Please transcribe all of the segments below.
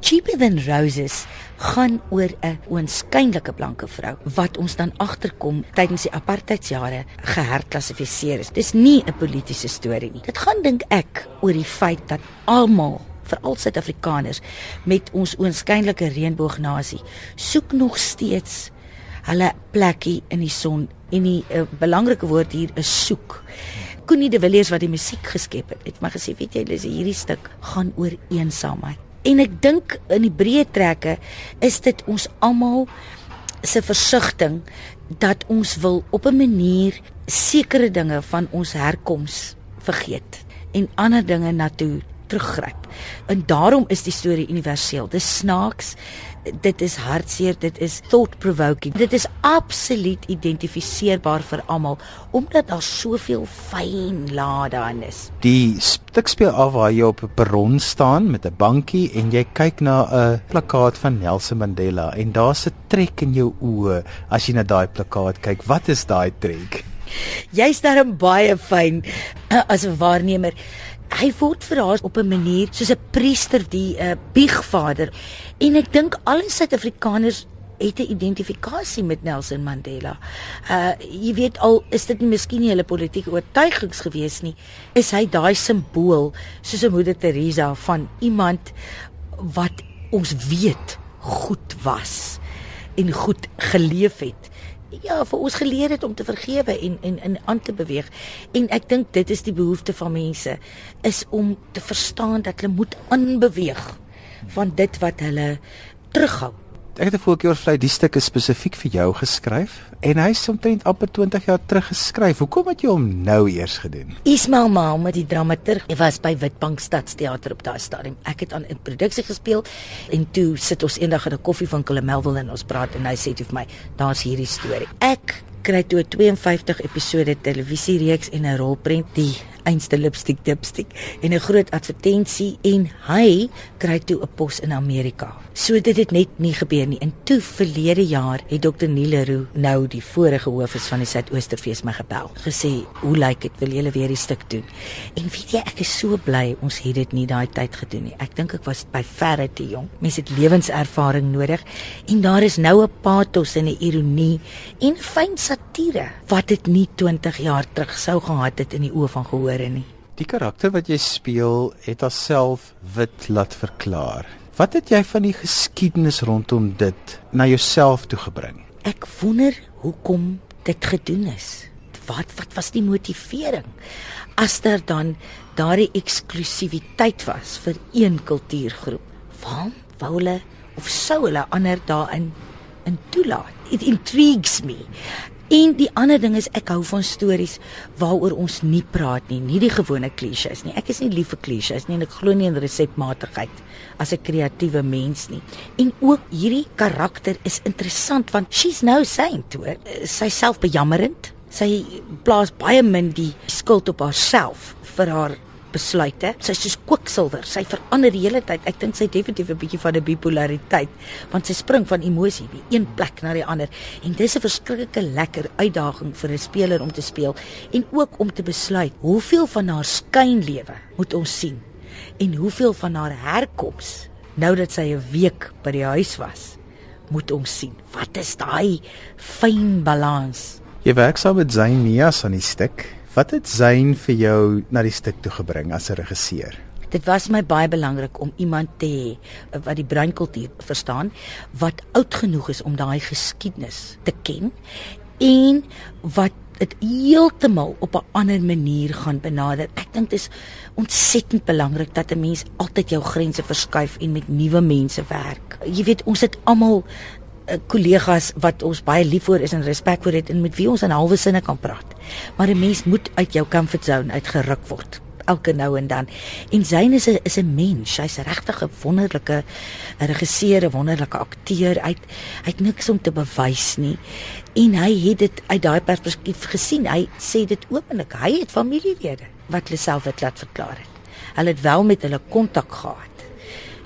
Cheaper Than Roses gaan oor 'n oënskynlike blanke vrou wat ons dan agterkom tydens die apartheidsjare geherklassifiseer is. Dis nie 'n politieke storie nie. Dit gaan dink ek oor die feit dat almal veral Suid-Afrikaners met ons oënskynlike reënboognasie soek nog steeds hulle plekkie in die son en die uh, belangrike woord hier is soek. Koenie de Villiers wat die musiek geskep het, het maar gesê, weet jy, dis hierdie stuk gaan oor eensaamheid. En ek dink in die breë trekke is dit ons almal se versigtiging dat ons wil op 'n manier sekere dinge van ons herkoms vergeet en ander dinge na toe teruggryp. En daarom is die storie universeel. Dis snaaks, dit is hartseer, dit is thought provoking. Dit is absoluut identifiseerbaar vir almal omdat daar soveel fyn lae daarin is. Die stuk speel af waar jy op 'n perron staan met 'n bankie en jy kyk na 'n plakkaat van Nelson Mandela en daar's 'n trek in jou oë as jy na daai plakkaat kyk. Wat is daai trek? Jy's darem baie fyn uh, as 'n waarnemer hy word verhaal op 'n manier soos 'n priester die 'n uh, biegvader en ek dink al die Suid-Afrikaners het 'n identifikasie met Nelson Mandela. Uh jy weet al is dit nie miskien nie hulle politieke oortuigings gewees nie, is hy daai simbool soos 'n moeder Teresa van iemand wat ons weet goed was en goed geleef het ja vir ons geleer het om te vergewe en en in aan te beweeg. En ek dink dit is die behoefte van mense is om te verstaan dat hulle moet aanbeweeg van dit wat hulle terughou ek het 'n voorkeur vlei die stuk is spesifiek vir jou geskryf en hy's omtrent amper 20 jaar terug geskryf. Hoekom het jy hom nou eers gedoen? Ismail Maal met die dramaturg. Hy was by Witbank Stadsteater op daai stadium. Ek het aan 'n produksie gespeel en toe sit ons eendag in 'n koffiewinkel in Melville en ons praat en hy sê toe vir my, "Daar's hierdie storie." Ek kry toe 'n 52 episode televisiereeks en 'n rolprent die einste lipstick dipstick en 'n groot advertensie en hy kry toe 'n pos in Amerika. So dit het net nie gebeur nie. In toe verlede jaar het Dr. Nileru nou die vorige hoof is van die Suidoosterfees my gebel. Gesê, "Hoe lyk dit? Wil julle weer die stuk doen?" En weet jy, ek is so bly ons het dit nie daai tyd gedoen nie. Ek dink ek was by verre te jonk. Mense het lewenservaring nodig en daar is nou 'n pathos en 'n ironie en fyn satire wat dit nie 20 jaar terug sou gehad het in die oë van gehoor klere nie. Die karakter wat jy speel, het haarself wit laat verklaar. Wat het jy van die geskiedenis rondom dit na jouself toe gebring? Ek wonder hoekom dit gedoen is. Wat wat was die motivering? As daar dan daardie eksklusiwiteit was vir een kultuurgroep, waarom wou hulle of sou hulle ander daarin in toelaat? It intrigues me. En die ander ding is ek hou van stories waaroor ons nie praat nie, nie die gewone klisjées nie. Ek is nie lief vir klisjées nie en ek glo nie in resepmatigheid as 'n kreatiewe mens nie. En ook hierdie karakter is interessant want she's no saint, hoor. Sy self bejammerend. Sy plaas baie min die skuld op haarself vir haar besluite. Sy's soos kwiksilwer. Sy verander die hele tyd. Ek dink sy het definitief 'n bietjie van 'n bipolariteit, want sy spring van emosie by een plek na die ander. En dis 'n verskriklike lekker uitdaging vir 'n speler om te speel en ook om te besluit hoeveel van haar skynlewe moet ons sien en hoeveel van haar herkoms nou dat sy 'n week by die huis was moet ons sien. Wat is daai fyn balans? Jy werk saam met Zayn Nias aan die stuk. Wat het Zayn vir jou na die stuk toe gebring as 'n regisseur? Dit was my baie belangrik om iemand te hê eh, wat die breinkultuur verstaan, wat oud genoeg is om daai geskiedenis te ken en wat dit heeltemal op 'n ander manier gaan benader. Ek dink dit is ontsettend belangrik dat 'n mens altyd jou grense verskuif en met nuwe mense werk. Jy weet, ons het almal kollegas wat ons baie lief vir is en respek vir het en met wie ons in halwe sinne kan praat. Maar 'n mens moet uit jou comfort zone uitgeruk word elke nou en dan. En Zayn is 'n is 'n mens. Hy's regtig 'n wonderlike regisseur, 'n wonderlike akteur. Hy hy het niks om te bewys nie. En hy het dit uit daai perspektief gesien. Hy sê dit openlik. Hy het familielede wat hulle self het laat verklaar het. Hulle het wel met hulle kontak gehad.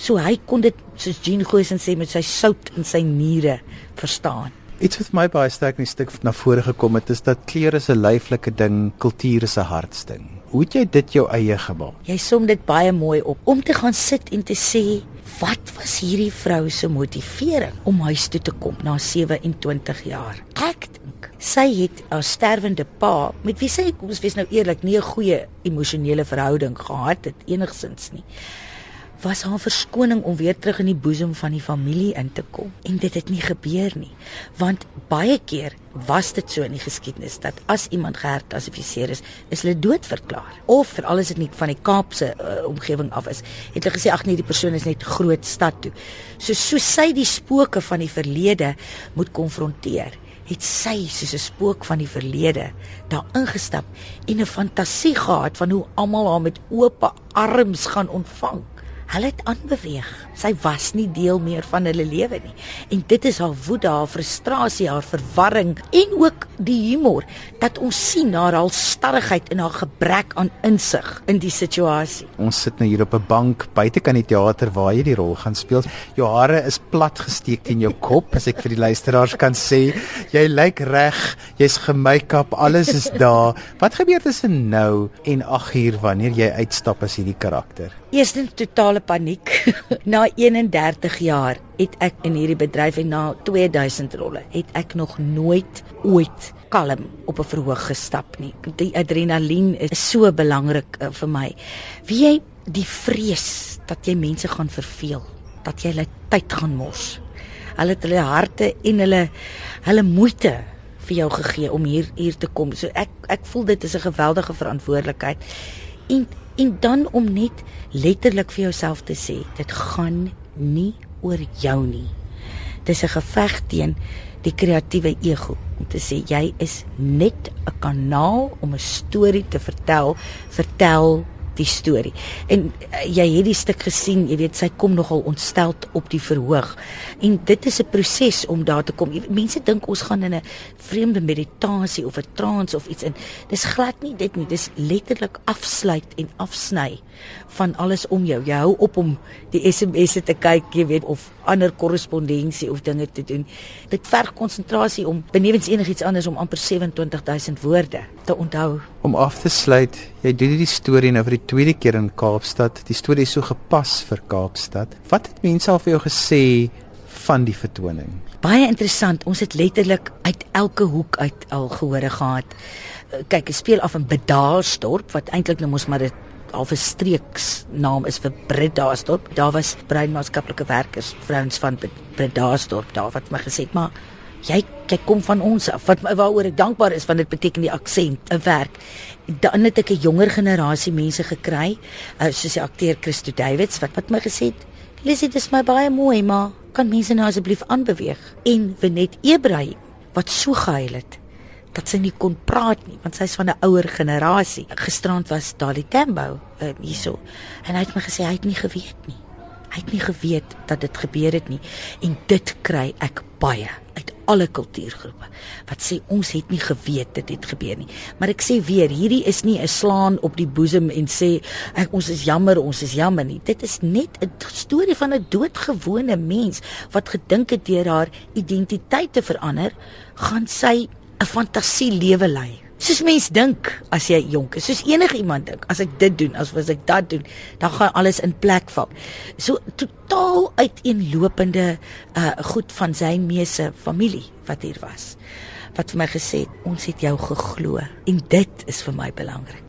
So hy kon dit soos Jean Goosen sê met sy sout in sy niere verstaan. Iets wat my baie sterk in die stuk na vore gekom het is dat klere is 'n lyflike ding, kultuur is 'n hartsding. Hoe het jy dit jou eie gemaak? Jy som dit baie mooi op om te gaan sit en te sê wat was hierdie vrou se motivering om huis toe te kom na 27 jaar? Ek dink sy het 'n sterwende pa met wie sy kom ons wees nou eerlik nie 'n goeie emosionele verhouding gehad het enigsins nie was haar verskoning om weer terug in die boesem van die familie in te kom. En dit het nie gebeur nie want baie keer was dit so in die geskiedenis dat as iemand geherklassifiseer is is hulle dood verklaar of vir alles dit nie van die Kaapse uh, omgewing af is het hulle gesê ag nee die persoon is net groot stad toe. So so sy die spooke van die verlede moet konfronteer het sy soos 'n spook van die verlede daar ingestap en 'n fantasie gehad van hoe almal haar met oop arms gaan ontvang Hulle het aanbeweeg. Sy was nie deel meer van hulle lewe nie. En dit is haar woede, haar frustrasie, haar verwarring en ook die humor dat ons sien haar al starrigheid en haar gebrek aan insig in die situasie. Ons sit nou hier op 'n bank buite kan die teater waar jy die rol gaan speel. Jou hare is plat gesteek in jou kop, as ek vir die luisteraars kan sê. Jy lyk reg, jy's gemake-up, alles is daar. Wat gebeur tussen nou en 8 uur wanneer jy uitstap as hierdie karakter? Eerstens totale paniek. na 31 jaar het ek in hierdie bedryf en na 2000 rolle het ek nog nooit ooit kalm op 'n verhoog gestap nie. Die adrenalien is so belangrik uh, vir my. Wie jy die vrees dat jy mense gaan verveel, dat jy hulle tyd gaan mors. Hulle het hulle harte en hulle hulle moeite vir jou gegee om hier hier te kom. So ek ek voel dit is 'n geweldige verantwoordelikheid. En en dan om net letterlik vir jouself te sê dit gaan nie oor jou nie. Dis 'n geveg teen die kreatiewe ego om te sê jy is net 'n kanaal om 'n storie te vertel vertel die storie. En uh, jy het die stuk gesien, jy weet sy kom nogal ontsteld op die verhoog. En dit is 'n proses om daar te kom. Mense dink ons gaan in 'n vreemde meditasie of 'n trance of iets in. Dis glad nie dit nie. Dis letterlik afsluit en afsny van alles om jou. Jy hou op om die SMS'e te kyk, jy weet, of ander korrespondensie of dinge te doen. Dit verg konsentrasie om benewens enigiets anders om amper 27000 woorde te onthou. Om af te sluit, jy doen hierdie storie nou vir die tweede keer in Kaapstad. Die storie is so gepas vir Kaapstad. Wat het mense al vir jou gesê van die vertoning? Baie interessant. Ons het letterlik uit elke hoek uit al gehore gehad. Kyk, dit speel af in Bedaarsdorp wat eintlik nou mos maar dit al 'n streeksnaam is vir Bredasdorp. Daar was breinmaatskaplike werkers, vrouens van Bredasdorp daar wat my gesê het, maar jy jy kom van ons af. Wat waaroor ek dankbaar is want dit beteken die aksent 'n werk. Dan het ek 'n jonger generasie mense gekry, uh, soos die akteur Christo Davids wat wat my gesê het, "Lisie, dit is my baie mooi, maar kan mense nou asseblief aanbeweeg?" En Wenet Ebrahim wat so gehuil het dat sy nie kon praat nie want sy's van 'n ouer generasie. Gisterand was Dali Tambo uh, hierso en hy het my gesê hy het nie geweet nie. Hy het nie geweet dat dit gebeur het nie en dit kry ek baie alle kultuurgroepe wat sê ons het nie geweet dit het gebeur nie. Maar ek sê weer, hierdie is nie 'n slaan op die boesem en sê ek ons is jammer, ons is jammer nie. Dit is net 'n storie van 'n doodgewone mens wat gedink het deur haar identiteit te verander, gaan sy 'n fantasie lewe lei. Soos mens dink as jy jonk is, soos enige iemand dink, as ek dit doen, as as ek dat doen, dan gaan alles in plek val. So totaal uiteenlopende uh goed van sy meese familie wat hier was. Wat vir my gesê het, ons het jou geglo en dit is vir my belangrik.